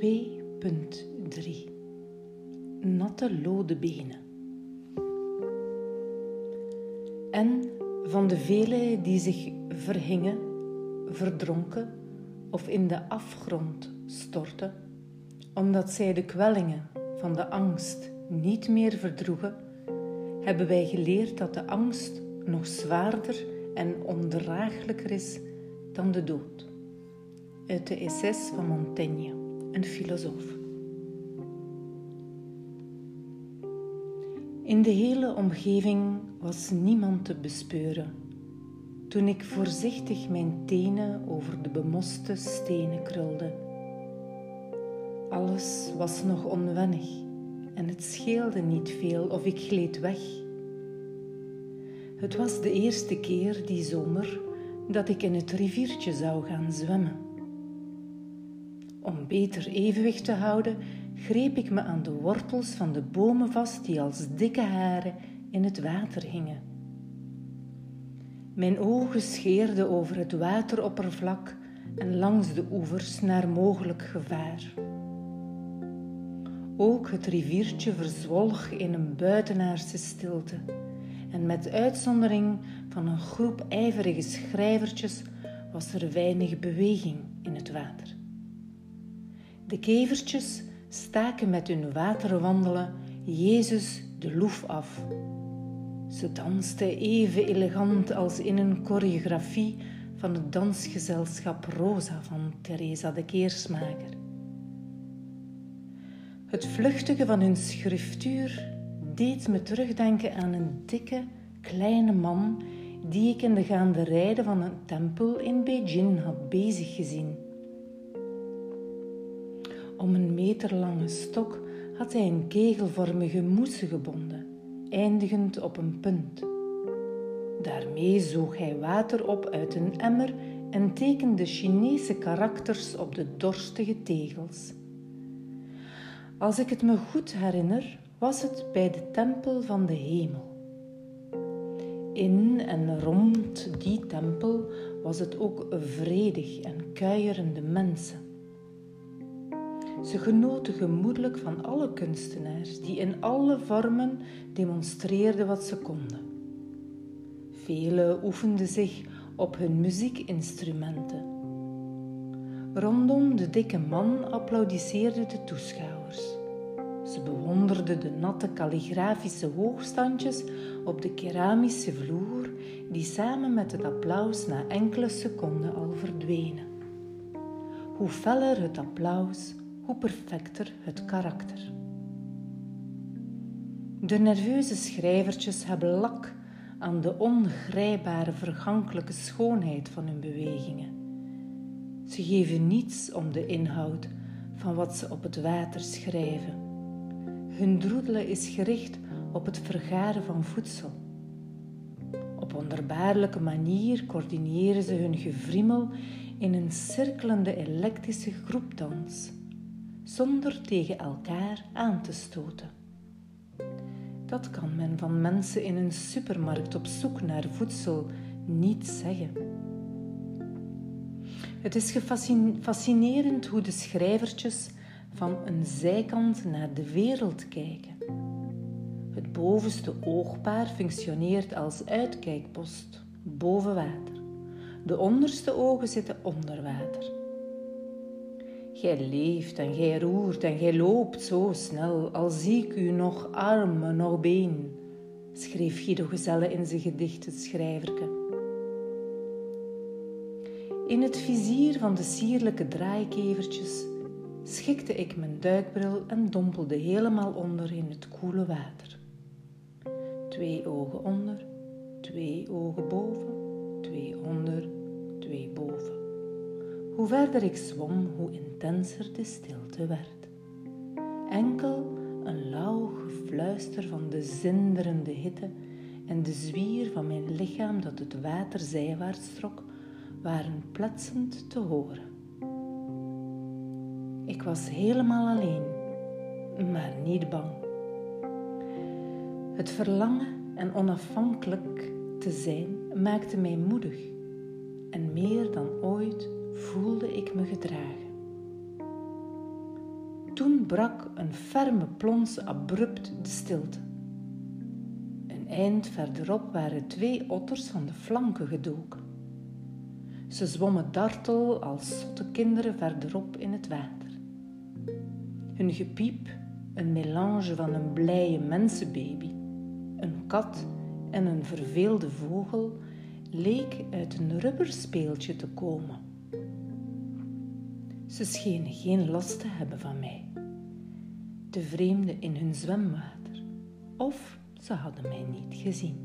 2.3 Natte lode benen. En van de velen die zich verhingen, verdronken of in de afgrond stortten, omdat zij de kwellingen van de angst niet meer verdroegen, hebben wij geleerd dat de angst nog zwaarder en ondraaglijker is dan de dood. Uit de Essais van Montaigne, een filosoof. In de hele omgeving was niemand te bespeuren toen ik voorzichtig mijn tenen over de bemoste stenen krulde. Alles was nog onwennig en het scheelde niet veel of ik gleed weg. Het was de eerste keer die zomer dat ik in het riviertje zou gaan zwemmen. Om beter evenwicht te houden, greep ik me aan de wortels van de bomen vast die als dikke haren in het water hingen. Mijn ogen scheerden over het wateroppervlak en langs de oevers naar mogelijk gevaar. Ook het riviertje verzwolg in een buitenaardse stilte en met uitzondering van een groep ijverige schrijvertjes was er weinig beweging in het water. De kevertjes staken met hun waterwandelen Jezus de loef af. Ze danste even elegant als in een choreografie van het dansgezelschap Rosa van Teresa de Keersmaker. Het vluchtige van hun schriftuur deed me terugdenken aan een dikke, kleine man die ik in de gaande rijden van een tempel in Beijing had bezig gezien. Om een meterlange stok had hij een kegelvormige moesse gebonden, eindigend op een punt. Daarmee zoog hij water op uit een emmer en tekende Chinese karakters op de dorstige tegels. Als ik het me goed herinner, was het bij de tempel van de hemel. In en rond die tempel was het ook vredig en kuierende mensen. Ze genoten gemoedelijk van alle kunstenaars die in alle vormen demonstreerden wat ze konden. Velen oefenden zich op hun muziekinstrumenten. Rondom de dikke man applaudisseerden de toeschouwers. Ze bewonderde de natte kalligrafische hoogstandjes op de keramische vloer, die samen met het applaus na enkele seconden al verdwenen. Hoe feller het applaus, hoe perfecter het karakter. De nerveuze schrijvertjes hebben lak aan de ongrijpbare vergankelijke schoonheid van hun bewegingen. Ze geven niets om de inhoud van wat ze op het water schrijven. Hun droedelen is gericht op het vergaren van voedsel. Op wonderbaarlijke manier coördineren ze hun gevriemel in een cirkelende elektrische groepdans, zonder tegen elkaar aan te stoten. Dat kan men van mensen in een supermarkt op zoek naar voedsel niet zeggen. Het is fascinerend hoe de schrijvertjes van een zijkant naar de wereld kijken. Het bovenste oogpaar functioneert als uitkijkpost boven water. De onderste ogen zitten onder water. Gij leeft en gij roert en gij loopt zo snel, al zie ik u nog armen, nog been, schreef Guido Gezelle in zijn gedicht Het Schrijverke. In het vizier van de sierlijke draaikevertjes schikte ik mijn duikbril en dompelde helemaal onder in het koele water. Twee ogen onder, twee ogen boven, twee onder, twee boven. Hoe verder ik zwom, hoe intenser de stilte werd. Enkel een lauw gefluister van de zinderende hitte en de zwier van mijn lichaam dat het water zijwaarts trok, waren pletsend te horen. Ik was helemaal alleen, maar niet bang. Het verlangen en onafhankelijk te zijn maakte mij moedig en meer dan ooit voelde ik me gedragen. Toen brak een ferme plons abrupt de stilte. Een eind verderop waren twee otters van de flanken gedoken. Ze zwommen dartel als zotte kinderen verderop in het water. Hun gepiep, een melange van een blije mensenbaby, een kat en een verveelde vogel, leek uit een rubberspeeltje te komen. Ze schenen geen last te hebben van mij, de vreemden in hun zwemwater, of ze hadden mij niet gezien.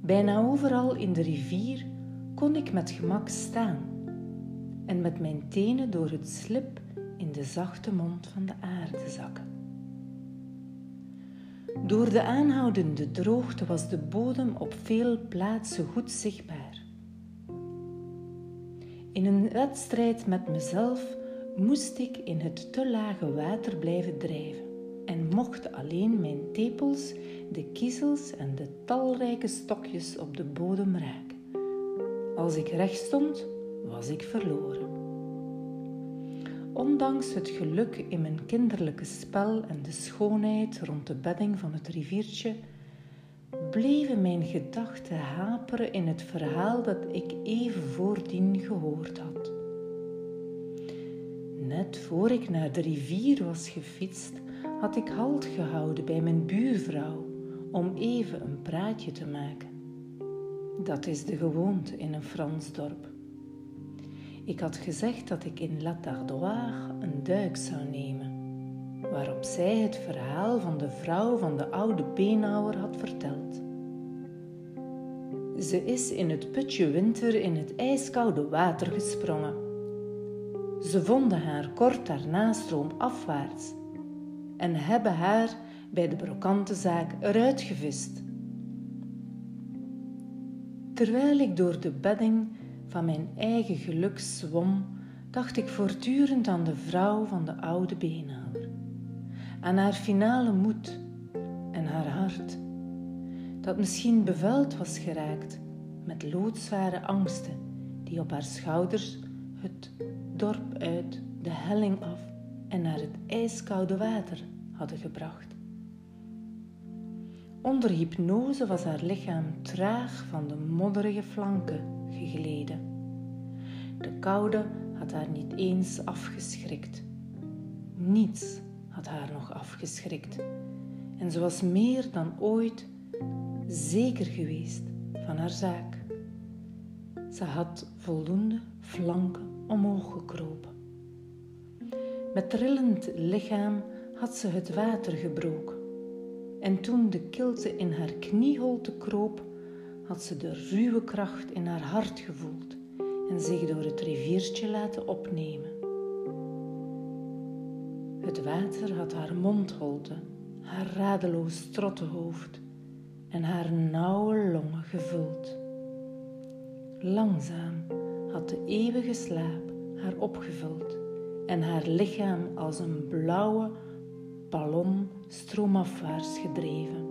Bijna overal in de rivier kon ik met gemak staan en met mijn tenen door het slip in de zachte mond van de aarde zakken. Door de aanhoudende droogte was de bodem op veel plaatsen goed zichtbaar. In een wedstrijd met mezelf moest ik in het te lage water blijven drijven en mochten alleen mijn tepels, de kiezels en de talrijke stokjes op de bodem raken. Als ik recht stond, was ik verloren. Ondanks het geluk in mijn kinderlijke spel en de schoonheid rond de bedding van het riviertje, bleven mijn gedachten haperen in het verhaal dat ik even voordien gehoord had. Net voor ik naar de rivier was gefietst, had ik halt gehouden bij mijn buurvrouw om even een praatje te maken. Dat is de gewoonte in een Frans dorp. Ik had gezegd dat ik in La Tardoire een duik zou nemen, waarop zij het verhaal van de vrouw van de oude beenhouwer had verteld. Ze is in het putje winter in het ijskoude water gesprongen. Ze vonden haar kort daarna stroomafwaarts en hebben haar bij de brokantenzaak eruit gevist. Terwijl ik door de bedding van mijn eigen geluk zwom, dacht ik voortdurend aan de vrouw van de oude beenhouwer, aan haar finale moed en haar hart, dat misschien bevuild was geraakt met loodzware angsten die op haar schouders het dorp uit, de helling af en naar het ijskoude water hadden gebracht. Onder hypnose was haar lichaam traag van de modderige flanken gegleden. De koude had haar niet eens afgeschrikt. Niets had haar nog afgeschrikt. En ze was meer dan ooit zeker geweest van haar zaak. Ze had voldoende flanken omhoog gekropen. Met trillend lichaam had ze het water gebroken. En toen de kilte in haar knieholte kroop, had ze de ruwe kracht in haar hart gevoeld en zich door het riviertje laten opnemen. Het water had haar mondholte, haar radeloos trottenhoofd en haar nauwe longen gevuld. Langzaam had de eeuwige slaap haar opgevuld en haar lichaam als een blauwe ballon stroomafwaarts gedreven,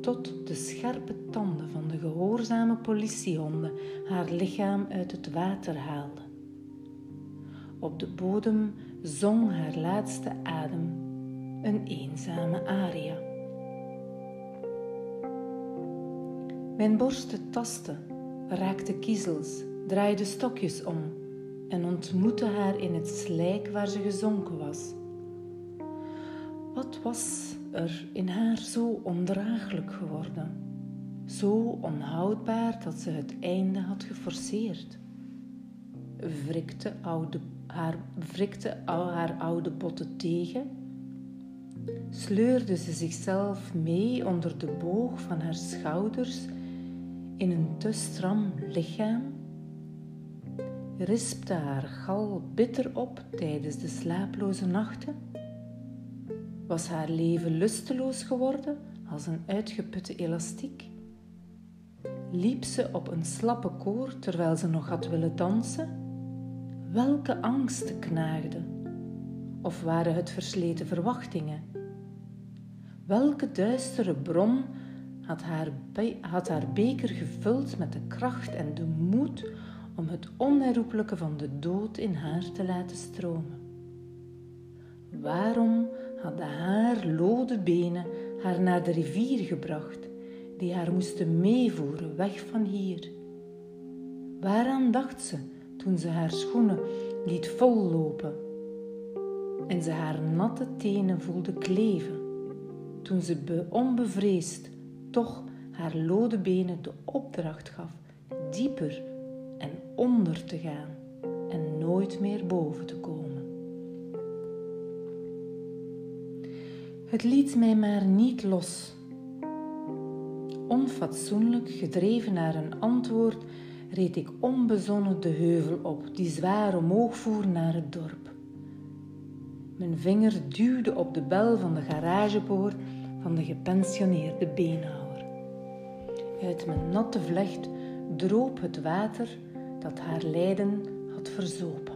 tot de scherpe tanden van de gehoorzame politiehonden haar lichaam uit het water haalden. Op de bodem zong haar laatste adem een eenzame aria. Mijn borsten tasten, raakte kiezels, draaide stokjes om en ontmoette haar in het slijk waar ze gezonken was. Wat was er in haar zo ondraaglijk geworden? Zo onhoudbaar dat ze het einde had geforceerd. Wrikte, oude, haar, wrikte haar oude botten tegen? Sleurde ze zichzelf mee onder de boog van haar schouders in een te stram lichaam? Rispte haar gal bitter op tijdens de slaaploze nachten? Was haar leven lusteloos geworden als een uitgeputte elastiek? Liep ze op een slappe koor terwijl ze nog had willen dansen? Welke angsten knaagden? Of waren het versleten verwachtingen? Welke duistere bron had haar, haar beker gevuld met de kracht en de moed om het onherroepelijke van de dood in haar te laten stromen? Waarom hadden haar lode benen haar naar de rivier gebracht, die haar moesten meevoeren weg van hier? Waaraan dacht ze toen ze haar schoenen liet vollopen en ze haar natte tenen voelde kleven? Toen ze onbevreesd toch haar lode benen de opdracht gaf dieper en onder te gaan en nooit meer boven te komen. Het liet mij maar niet los. Onfatsoenlijk gedreven naar een antwoord, reed ik onbezonnen de heuvel op, die zwaar omhoog voer naar het dorp. Mijn vinger duwde op de bel van de garagepoort van de gepensioneerde beenhouwer. Uit mijn natte vlecht droop het water dat haar lijden had verzopen.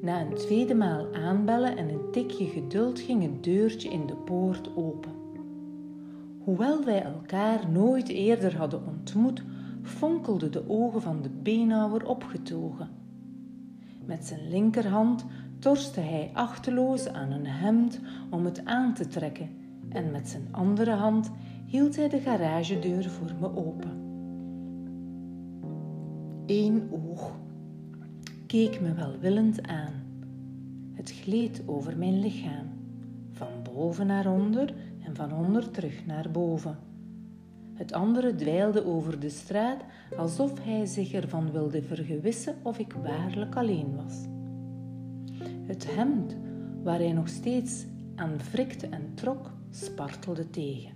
Na een tweede maal aanbellen en een tikje geduld ging het deurtje in de poort open. Hoewel wij elkaar nooit eerder hadden ontmoet, fonkelden de ogen van de beenhouwer opgetogen. Met zijn linkerhand torste hij achteloos aan een hemd om het aan te trekken en met zijn andere hand hield hij de garagedeur voor me open. Eén oog keek me welwillend aan. Het gleed over mijn lichaam, van boven naar onder en van onder terug naar boven. Het andere dweilde over de straat alsof hij zich ervan wilde vergewissen of ik waarlijk alleen was. Het hemd, waar hij nog steeds aan frikte en trok, spartelde tegen.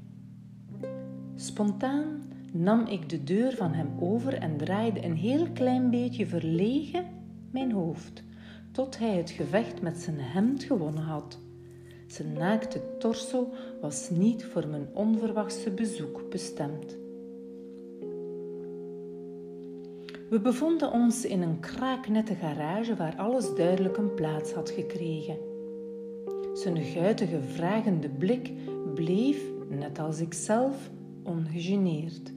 Spontaan nam ik de deur van hem over en draaide een heel klein beetje verlegen mijn hoofd, tot hij het gevecht met zijn hemd gewonnen had. Zijn naakte torso was niet voor mijn onverwachte bezoek bestemd. We bevonden ons in een kraaknette garage waar alles duidelijk een plaats had gekregen. Zijn guitige, vragende blik bleef, net als ikzelf, ongegeneerd.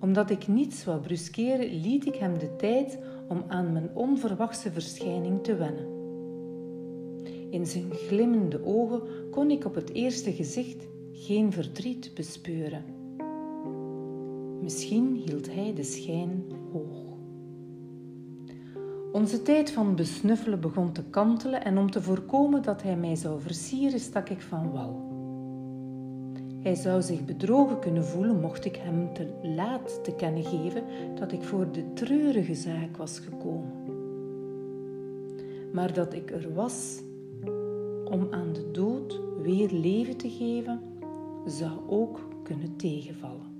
Omdat ik niets wou bruskeren, liet ik hem de tijd om aan mijn onverwachte verschijning te wennen. In zijn glimmende ogen kon ik op het eerste gezicht geen verdriet bespeuren. Misschien hield hij de schijn hoog. Onze tijd van besnuffelen begon te kantelen en om te voorkomen dat hij mij zou versieren, stak ik van wal. Hij zou zich bedrogen kunnen voelen mocht ik hem te laat te kennen geven dat ik voor de treurige zaak was gekomen. Maar dat ik er was om aan de dood weer leven te geven, zou ook kunnen tegenvallen.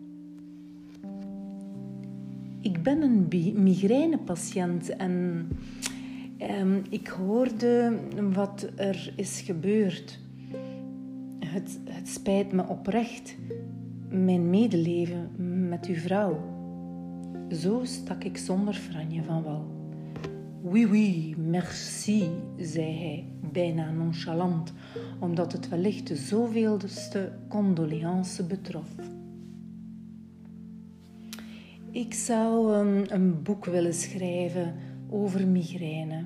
Ik ben een migrainepatiënt en ehm, ik hoorde wat er is gebeurd het, het spijt me oprecht, mijn medeleven met uw vrouw. Zo stak ik zonder franje van wal. Oui, oui, merci, zei hij, bijna nonchalant, omdat het wellicht de zoveelste condoleance betrof. Ik zou um, een boek willen schrijven over migraine,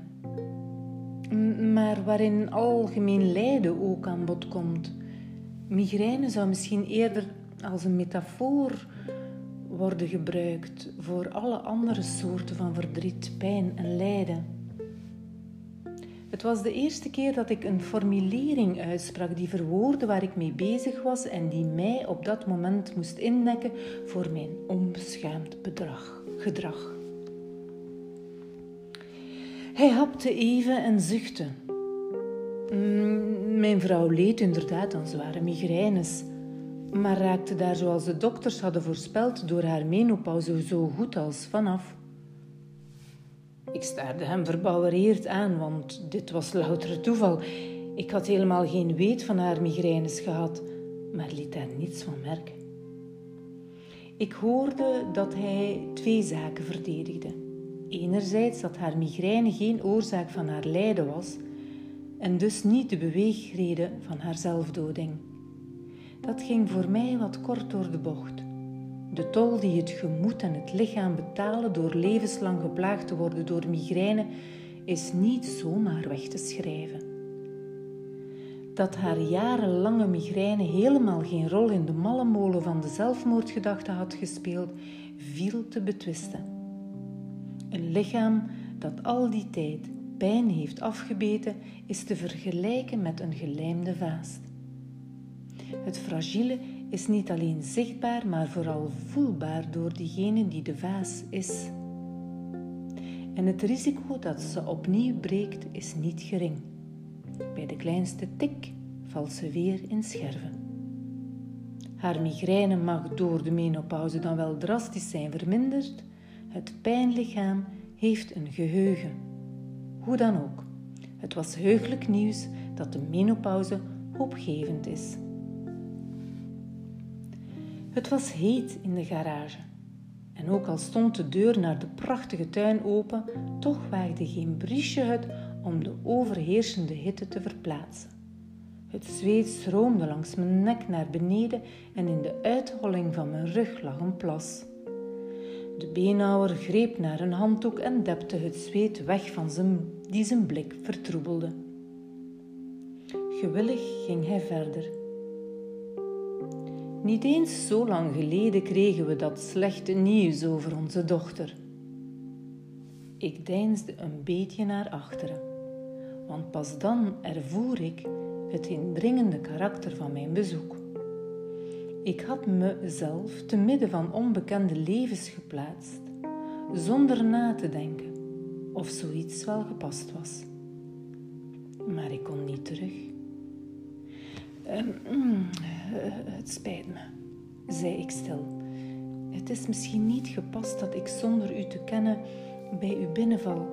maar waarin algemeen lijden ook aan bod komt. Migraine zou misschien eerder als een metafoor worden gebruikt voor alle andere soorten van verdriet, pijn en lijden. Het was de eerste keer dat ik een formulering uitsprak die verwoordde waar ik mee bezig was en die mij op dat moment moest indekken voor mijn onbeschaamd gedrag. Hij hapte even en zuchtte. Mm, mijn vrouw leed inderdaad aan zware migraines, maar raakte daar zoals de dokters hadden voorspeld door haar menopauze zo goed als vanaf. Ik staarde hem verbouwereerd aan, want dit was louter toeval. Ik had helemaal geen weet van haar migraines gehad, maar liet daar niets van merken. Ik hoorde dat hij twee zaken verdedigde. Enerzijds dat haar migraine geen oorzaak van haar lijden was, en dus niet de beweegreden van haar zelfdoding. Dat ging voor mij wat kort door de bocht. De tol die het gemoed en het lichaam betalen door levenslang geplaagd te worden door migraine is niet zomaar weg te schrijven. dat haar jarenlange migraine helemaal geen rol in de malle molen van de zelfmoordgedachte had gespeeld, viel te betwisten. Een lichaam dat al die tijd pijn heeft afgebeten, is te vergelijken met een gelijmde vaast. Het fragiele is niet alleen zichtbaar, maar vooral voelbaar door diegene die de vaas is. En het risico dat ze opnieuw breekt is niet gering. Bij de kleinste tik valt ze weer in scherven. Haar migraine mag door de menopauze dan wel drastisch zijn verminderd. Het pijnlichaam heeft een geheugen. Hoe dan ook, het was heugelijk nieuws dat de menopauze hoopgevend is. Het was heet in de garage. En ook al stond de deur naar de prachtige tuin open, toch waagde geen briesje het om de overheersende hitte te verplaatsen. Het zweet stroomde langs mijn nek naar beneden en in de uitholling van mijn rug lag een plas. De beenhouwer greep naar een handdoek en depte het zweet weg van zijn, die zijn blik vertroebelde. Gewillig ging hij verder. Niet eens zo lang geleden kregen we dat slechte nieuws over onze dochter. Ik deinsde een beetje naar achteren, want pas dan ervoer ik het indringende karakter van mijn bezoek. Ik had mezelf te midden van onbekende levens geplaatst, zonder na te denken of zoiets wel gepast was. Maar ik kon niet terug. Uh, het spijt me, zei ik stil. Het is misschien niet gepast dat ik zonder u te kennen bij u binnenval,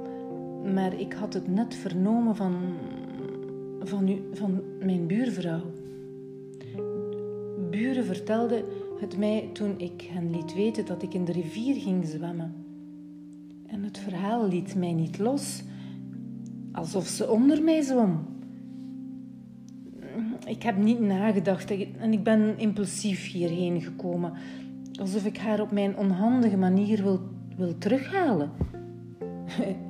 maar ik had het net vernomen van, van, u, van mijn buurvrouw. Buren vertelde het mij toen ik hen liet weten dat ik in de rivier ging zwemmen. En het verhaal liet mij niet los, alsof ze onder mij zwom ik heb niet nagedacht en ik ben impulsief hierheen gekomen. Alsof ik haar op mijn onhandige manier wil, wil terughalen.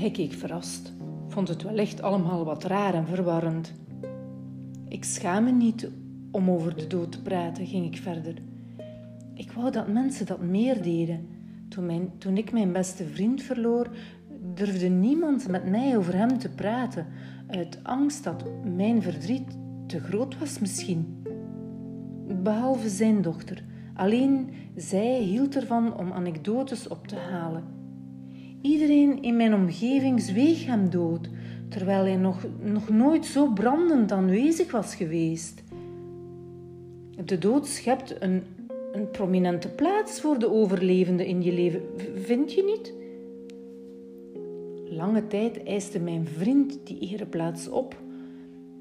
Hij keek verrast, vond het wellicht allemaal wat raar en verwarrend. Ik schaam me niet om over de dood te praten, ging ik verder. Ik wou dat mensen dat meer deden. Toen, toen ik mijn beste vriend verloor, durfde niemand met mij over hem te praten, uit angst dat mijn verdriet te groot was misschien. Behalve zijn dochter. Alleen zij hield ervan om anekdotes op te halen. Iedereen in mijn omgeving zweeg hem dood, terwijl hij nog, nog nooit zo brandend aanwezig was geweest. De dood schept een, een prominente plaats voor de overlevende in je leven, vind je niet? Lange tijd eiste mijn vriend die ereplaats op.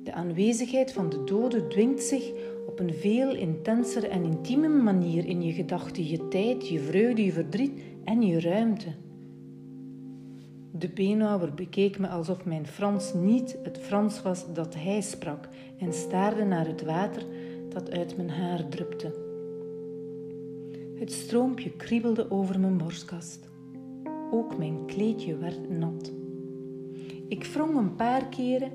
De aanwezigheid van de dode dwingt zich op een veel intenser en intieme manier in je gedachten, je tijd, je vreugde, je verdriet en je ruimte. De beenhouwer bekeek me alsof mijn Frans niet het Frans was dat hij sprak en staarde naar het water dat uit mijn haar drupte. Het stroompje kriebelde over mijn borstkast. Ook mijn kleedje werd nat. Ik wrong een paar keren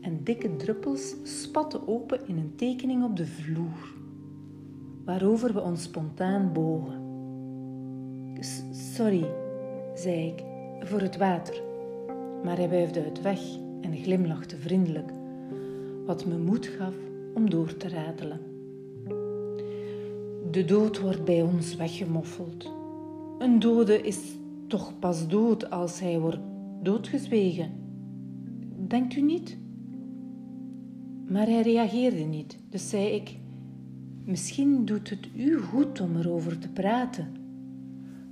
en dikke druppels spatten open in een tekening op de vloer, waarover we ons spontaan bogen. Sorry, zei ik, voor het water. Maar hij wuifde het weg en glimlachte vriendelijk, wat me moed gaf om door te ratelen. De dood wordt bij ons weggemoffeld. Een dode is toch pas dood als hij wordt doodgezwegen. Denkt u niet? Maar hij reageerde niet, dus zei ik: Misschien doet het u goed om erover te praten.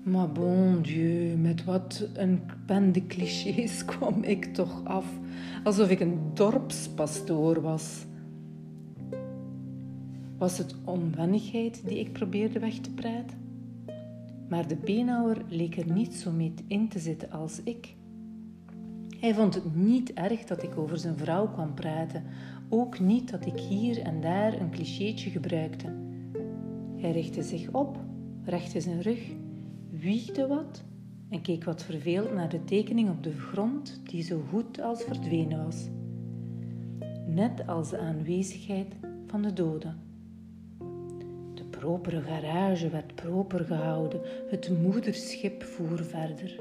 Maar bon Dieu, met wat een bende clichés kwam ik toch af, alsof ik een dorpspastoor was. Was het onwennigheid die ik probeerde weg te praten? Maar de beenhouwer leek er niet zo mee in te zitten als ik. Hij vond het niet erg dat ik over zijn vrouw kwam praten, ook niet dat ik hier en daar een clichétje gebruikte. Hij richtte zich op, rechte zijn rug, wiegde wat en keek wat verveeld naar de tekening op de grond die zo goed als verdwenen was. net als de aanwezigheid van de doden. Propere garage werd proper gehouden, het moederschip voer verder.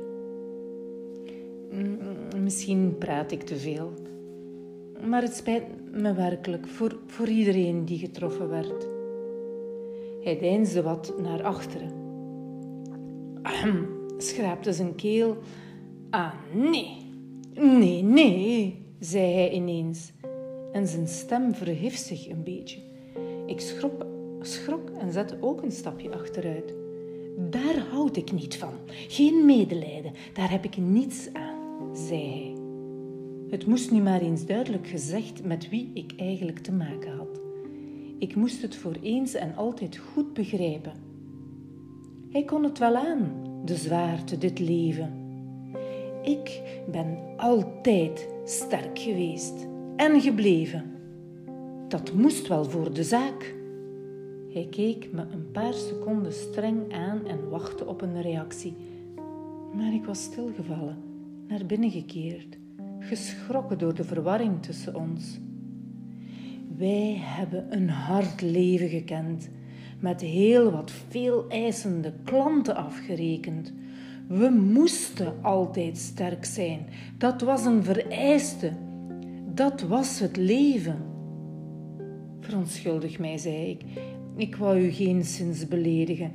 Misschien praat ik te veel, maar het spijt me werkelijk voor, voor iedereen die getroffen werd. Hij deinsde wat naar achteren. Ahem, schraapte zijn keel. Ah, nee, nee, nee, zei hij ineens. En zijn stem verhief zich een beetje. Ik schrok, schrok en zette ook een stapje achteruit. Daar houd ik niet van. Geen medelijden, daar heb ik niets aan, zei hij. Het moest nu maar eens duidelijk gezegd met wie ik eigenlijk te maken had. Ik moest het voor eens en altijd goed begrijpen. Hij kon het wel aan, de zwaarte, dit leven. Ik ben altijd sterk geweest en gebleven. Dat moest wel voor de zaak. Hij keek me een paar seconden streng aan en wachtte op een reactie. Maar ik was stilgevallen, naar binnen gekeerd, geschrokken door de verwarring tussen ons. Wij hebben een hard leven gekend, met heel wat veel eisende klanten afgerekend. We moesten altijd sterk zijn. Dat was een vereiste. Dat was het leven. Verontschuldig mij, zei ik. Ik wou u geen zins beledigen.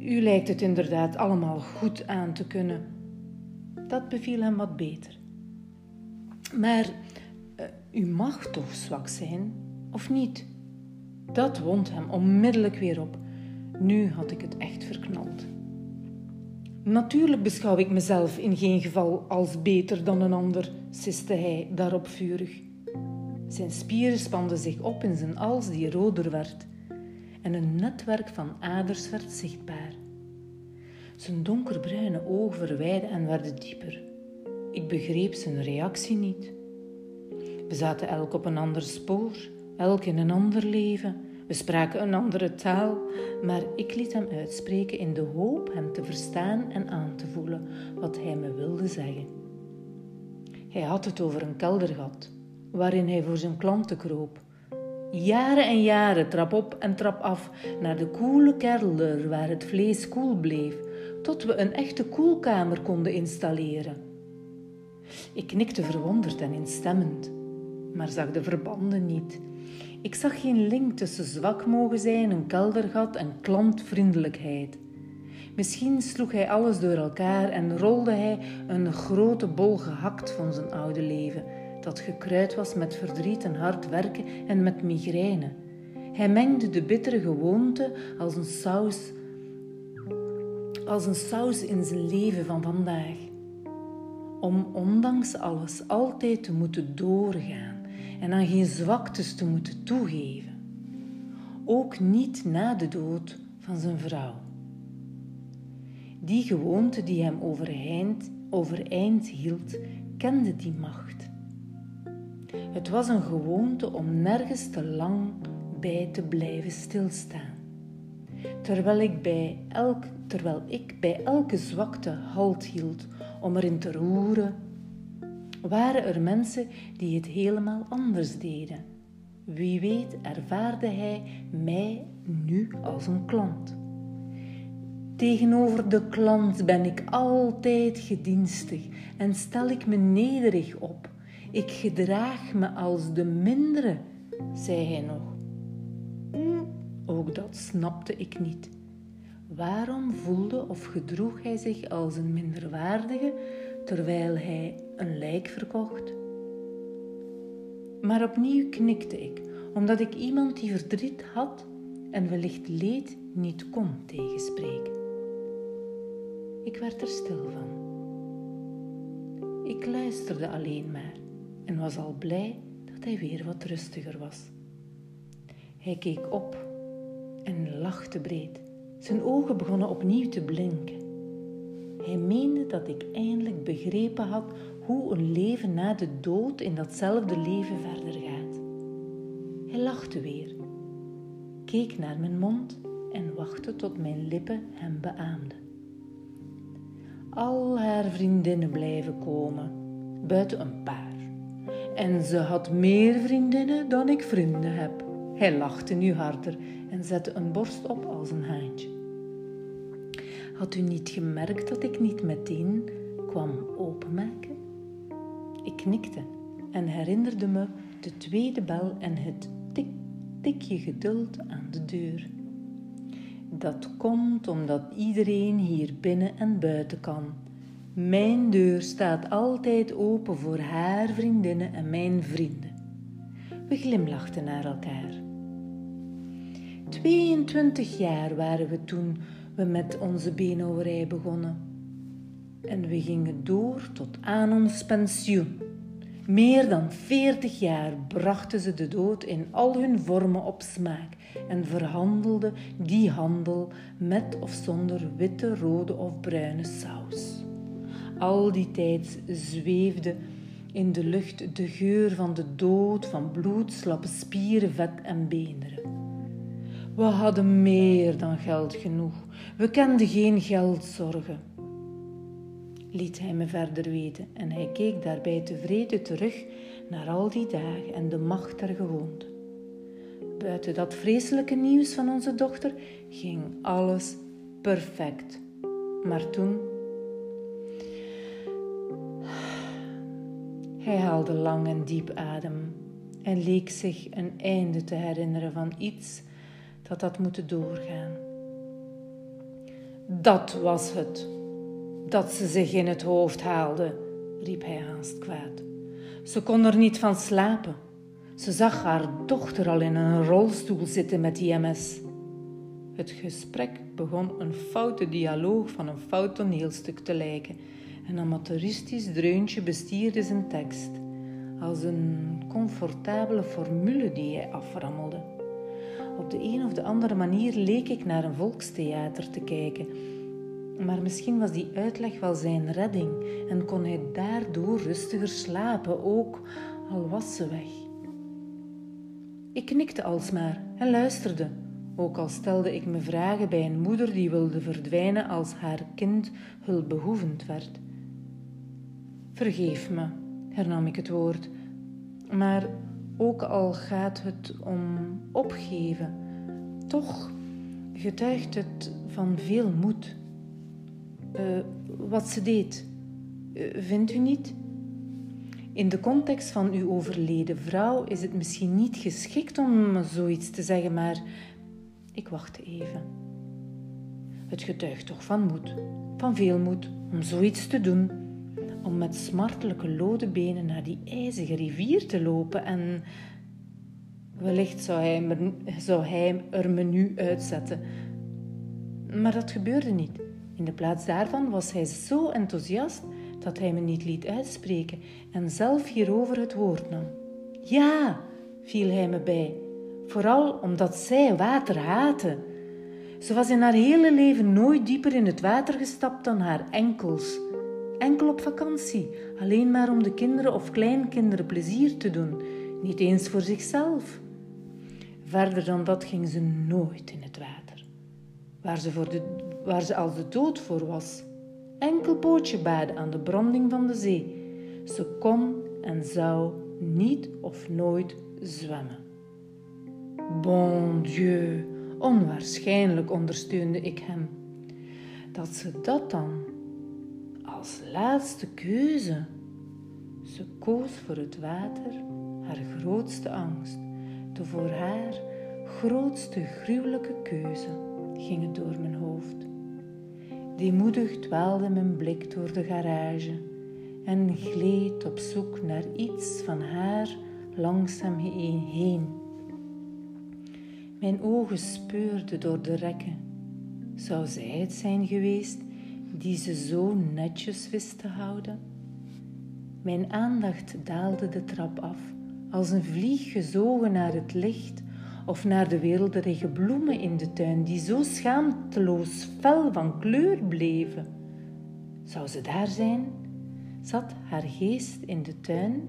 U lijkt het inderdaad allemaal goed aan te kunnen. Dat beviel hem wat beter. Maar uh, u mag toch zwak zijn, of niet? Dat wond hem onmiddellijk weer op. Nu had ik het echt verknald. Natuurlijk beschouw ik mezelf in geen geval als beter dan een ander, siste hij daarop vurig. Zijn spieren spanden zich op in zijn als die roder werd en een netwerk van aders werd zichtbaar. Zijn donkerbruine ogen verwijden en werden dieper. Ik begreep zijn reactie niet. We zaten elk op een ander spoor, elk in een ander leven. We spraken een andere taal, maar ik liet hem uitspreken in de hoop hem te verstaan en aan te voelen wat hij me wilde zeggen. Hij had het over een keldergat, waarin hij voor zijn klanten kroop. Jaren en jaren trap op en trap af naar de koele kelder waar het vlees koel bleef, tot we een echte koelkamer konden installeren. Ik knikte verwonderd en instemmend, maar zag de verbanden niet. Ik zag geen link tussen zwak mogen zijn, een keldergat en klantvriendelijkheid. Misschien sloeg hij alles door elkaar en rolde hij een grote bol gehakt van zijn oude leven, dat gekruid was met verdriet en hard werken en met migraine. Hij mengde de bittere gewoonte als een saus, als een saus in zijn leven van vandaag. Om ondanks alles altijd te moeten doorgaan en aan geen zwaktes te moeten toegeven. Ook niet na de dood van zijn vrouw. Die gewoonte die hem overeind, overeind hield, kende die macht. Het was een gewoonte om nergens te lang bij te blijven stilstaan. Terwijl ik bij, elk, terwijl ik bij elke zwakte halt hield om erin te roeren, waren er mensen die het helemaal anders deden. Wie weet ervaarde hij mij nu als een klant. Tegenover de klant ben ik altijd gedienstig en stel ik me nederig op. Ik gedraag me als de mindere, zei hij nog. Hm, ook dat snapte ik niet. Waarom voelde of gedroeg hij zich als een minderwaardige terwijl hij een lijk verkocht? Maar opnieuw knikte ik, omdat ik iemand die verdriet had en wellicht leed niet kon tegenspreken. Ik werd er stil van. Ik luisterde alleen maar en was al blij dat hij weer wat rustiger was. Hij keek op en lachte breed. Zijn ogen begonnen opnieuw te blinken. Hij meende dat ik eindelijk begrepen had hoe een leven na de dood in datzelfde leven verder gaat. Hij lachte weer, keek naar mijn mond en wachtte tot mijn lippen hem beaamden. Al haar vriendinnen blijven komen, buiten een paar. En ze had meer vriendinnen dan ik vrienden heb. Hij lachte nu harder en zette een borst op als een haantje. Had u niet gemerkt dat ik niet meteen kwam openmaken? Ik knikte en herinnerde me de tweede bel en het tik, tikje geduld aan de deur. Dat komt omdat iedereen hier binnen en buiten kan. Mijn deur staat altijd open voor haar vriendinnen en mijn vrienden. We glimlachten naar elkaar. 22 jaar waren we toen we met onze beenhouwerij begonnen. En we gingen door tot aan ons pensioen. Meer dan 40 jaar brachten ze de dood in al hun vormen op smaak en verhandelden die handel met of zonder witte, rode of bruine saus. Al die tijd zweefde in de lucht de geur van de dood, van bloed, slappe spieren, vet en beenderen. We hadden meer dan geld genoeg. We kenden geen geldzorgen. Liet hij me verder weten en hij keek daarbij tevreden terug naar al die dagen en de macht der gewoonte. Buiten dat vreselijke nieuws van onze dochter ging alles perfect. Maar toen. Hij haalde lang en diep adem en leek zich een einde te herinneren van iets dat had moeten doorgaan. Dat was het, dat ze zich in het hoofd haalde, riep hij haast kwaad. Ze kon er niet van slapen. Ze zag haar dochter al in een rolstoel zitten met die MS. Het gesprek begon een foute dialoog van een fout toneelstuk te lijken. Een amateuristisch dreuntje bestierde zijn tekst, als een comfortabele formule die hij aframmelde. Op de een of de andere manier leek ik naar een volkstheater te kijken. Maar misschien was die uitleg wel zijn redding en kon hij daardoor rustiger slapen, ook al was ze weg. Ik knikte alsmaar en luisterde, ook al stelde ik me vragen bij een moeder die wilde verdwijnen als haar kind hulpbehoevend werd. Vergeef me, hernam ik het woord, maar ook al gaat het om opgeven, toch getuigt het van veel moed. Uh, wat ze deed, uh, vindt u niet? In de context van uw overleden vrouw is het misschien niet geschikt om zoiets te zeggen, maar ik wachtte even. Het getuigt toch van moed, van veel moed, om zoiets te doen om met smartelijke lode benen naar die ijzige rivier te lopen en wellicht zou hij, me, zou hij er me nu uitzetten. Maar dat gebeurde niet. In de plaats daarvan was hij zo enthousiast dat hij me niet liet uitspreken en zelf hierover het woord nam. Ja, viel hij me bij, vooral omdat zij water haatte. Ze was in haar hele leven nooit dieper in het water gestapt dan haar enkels enkel op vakantie, alleen maar om de kinderen of kleinkinderen plezier te doen, niet eens voor zichzelf. Verder dan dat ging ze nooit in het water, waar ze, voor de, waar ze als de dood voor was. Enkel pootje baden aan de branding van de zee. Ze kon en zou niet of nooit zwemmen. Bon Dieu, onwaarschijnlijk ondersteunde ik hem. Dat ze dat dan als laatste keuze. Ze koos voor het water, haar grootste angst. De voor haar grootste gruwelijke keuze ging het door mijn hoofd. Deemoedig dwaalde mijn blik door de garage en gleed op zoek naar iets van haar langzaam heen. Mijn ogen speurden door de rekken. Zou zij het zijn geweest die ze zo netjes wist te houden. Mijn aandacht daalde de trap af, als een vlieg gezogen naar het licht of naar de weelderige bloemen in de tuin, die zo schaamteloos fel van kleur bleven. Zou ze daar zijn? Zat haar geest in de tuin?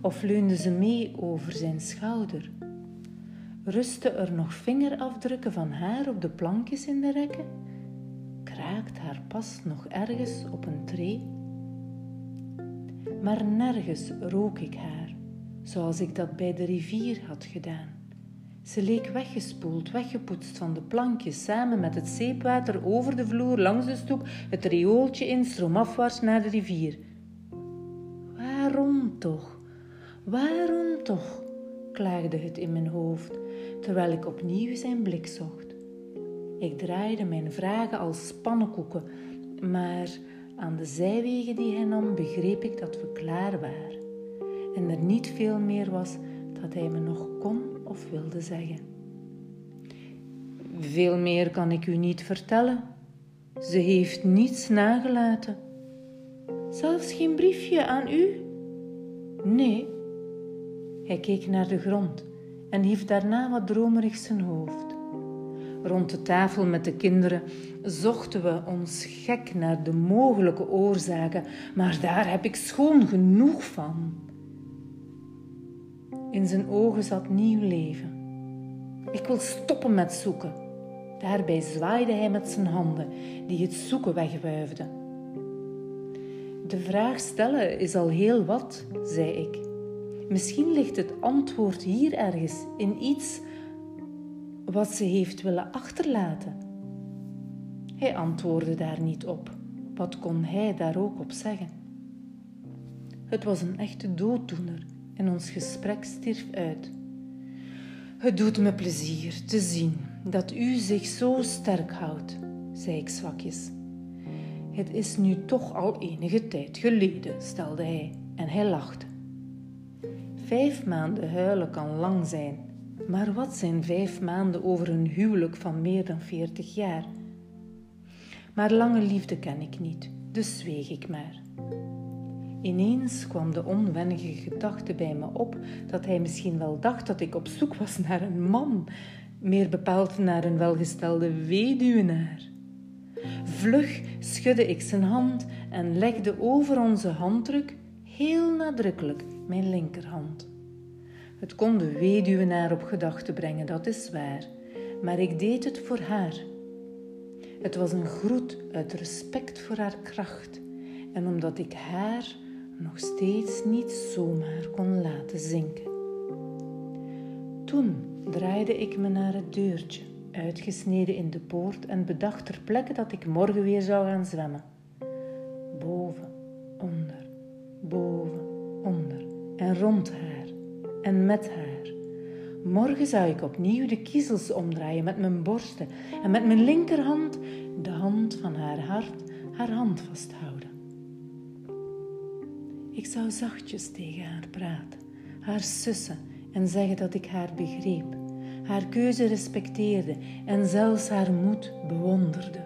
Of leunde ze mee over zijn schouder? Rustte er nog vingerafdrukken van haar op de plankjes in de rekken? Kraakt haar pas nog ergens op een tree. maar nergens rook ik haar, zoals ik dat bij de rivier had gedaan. Ze leek weggespoeld, weggepoetst van de plankjes, samen met het zeepwater over de vloer, langs de stoep, het riooltje in, stroomafwaarts naar de rivier. Waarom toch? Waarom toch? klaagde het in mijn hoofd, terwijl ik opnieuw zijn blik zocht. Ik draaide mijn vragen als pannenkoeken, maar aan de zijwegen die hij nam begreep ik dat we klaar waren en er niet veel meer was dat hij me nog kon of wilde zeggen. Veel meer kan ik u niet vertellen. Ze heeft niets nagelaten. Zelfs geen briefje aan u? Nee. Hij keek naar de grond en hief daarna wat dromerig zijn hoofd. Rond de tafel met de kinderen zochten we ons gek naar de mogelijke oorzaken, maar daar heb ik schoon genoeg van. In zijn ogen zat nieuw leven. Ik wil stoppen met zoeken. Daarbij zwaaide hij met zijn handen, die het zoeken wegwuifden. De vraag stellen is al heel wat, zei ik. Misschien ligt het antwoord hier ergens in iets wat ze heeft willen achterlaten. Hij antwoordde daar niet op. Wat kon hij daar ook op zeggen? Het was een echte dooddoener en ons gesprek stierf uit. Het doet me plezier te zien dat u zich zo sterk houdt, zei ik zwakjes. Het is nu toch al enige tijd geleden, stelde hij en hij lachte. Vijf maanden huilen kan lang zijn, maar wat zijn vijf maanden over een huwelijk van meer dan veertig jaar? Maar lange liefde ken ik niet, dus zweeg ik maar. Ineens kwam de onwennige gedachte bij me op dat hij misschien wel dacht dat ik op zoek was naar een man, meer bepaald naar een welgestelde weduwenaar. Vlug schudde ik zijn hand en legde over onze handdruk heel nadrukkelijk mijn linkerhand. Het kon de weduwenaar op gedachte brengen, dat is waar, maar ik deed het voor haar. Het was een groet uit respect voor haar kracht en omdat ik haar nog steeds niet zomaar kon laten zinken. Toen draaide ik me naar het deurtje, uitgesneden in de poort, en bedacht ter plekke dat ik morgen weer zou gaan zwemmen. Boven, onder, boven, onder en rond haar en met haar. Morgen zou ik opnieuw de kiezels omdraaien met mijn borsten en met mijn linkerhand de hand van haar hart haar hand vasthouden. Ik zou zachtjes tegen haar praten, haar sussen en zeggen dat ik haar begreep, haar keuze respecteerde en zelfs haar moed bewonderde.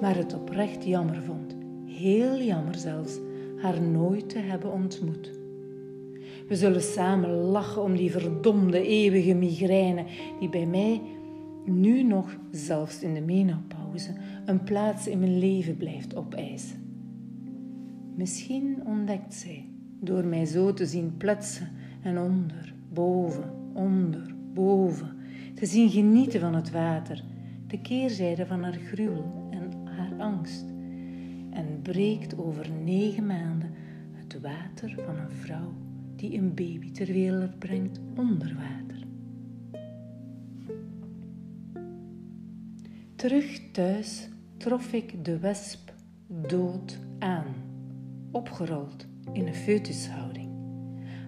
Maar het oprecht jammer vond, heel jammer zelfs, haar nooit te hebben ontmoet. We zullen samen lachen om die verdomde eeuwige migraine die bij mij nu nog, zelfs in de menopauze, een plaats in mijn leven blijft opeisen. Misschien ontdekt zij, door mij zo te zien pletsen en onder, boven, onder, boven, te zien genieten van het water, de keerzijde van haar gruwel en haar angst, en breekt over negen maanden het water van een vrouw die een baby ter wereld brengt onder water. Terug thuis trof ik de wesp dood aan opgerold in een foetushouding.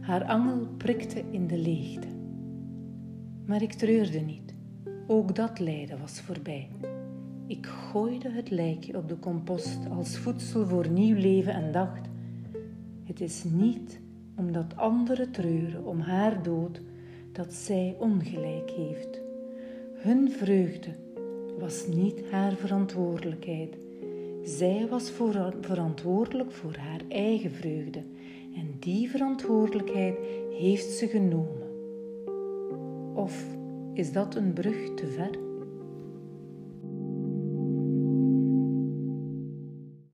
Haar angel prikte in de leegte. Maar ik treurde niet. Ook dat lijden was voorbij. Ik gooide het lijkje op de compost als voedsel voor nieuw leven en dacht: Het is niet omdat anderen treuren om haar dood dat zij ongelijk heeft. Hun vreugde was niet haar verantwoordelijkheid zij was verantwoordelijk voor haar eigen vreugde en die verantwoordelijkheid heeft ze genomen. Of is dat een brug te ver?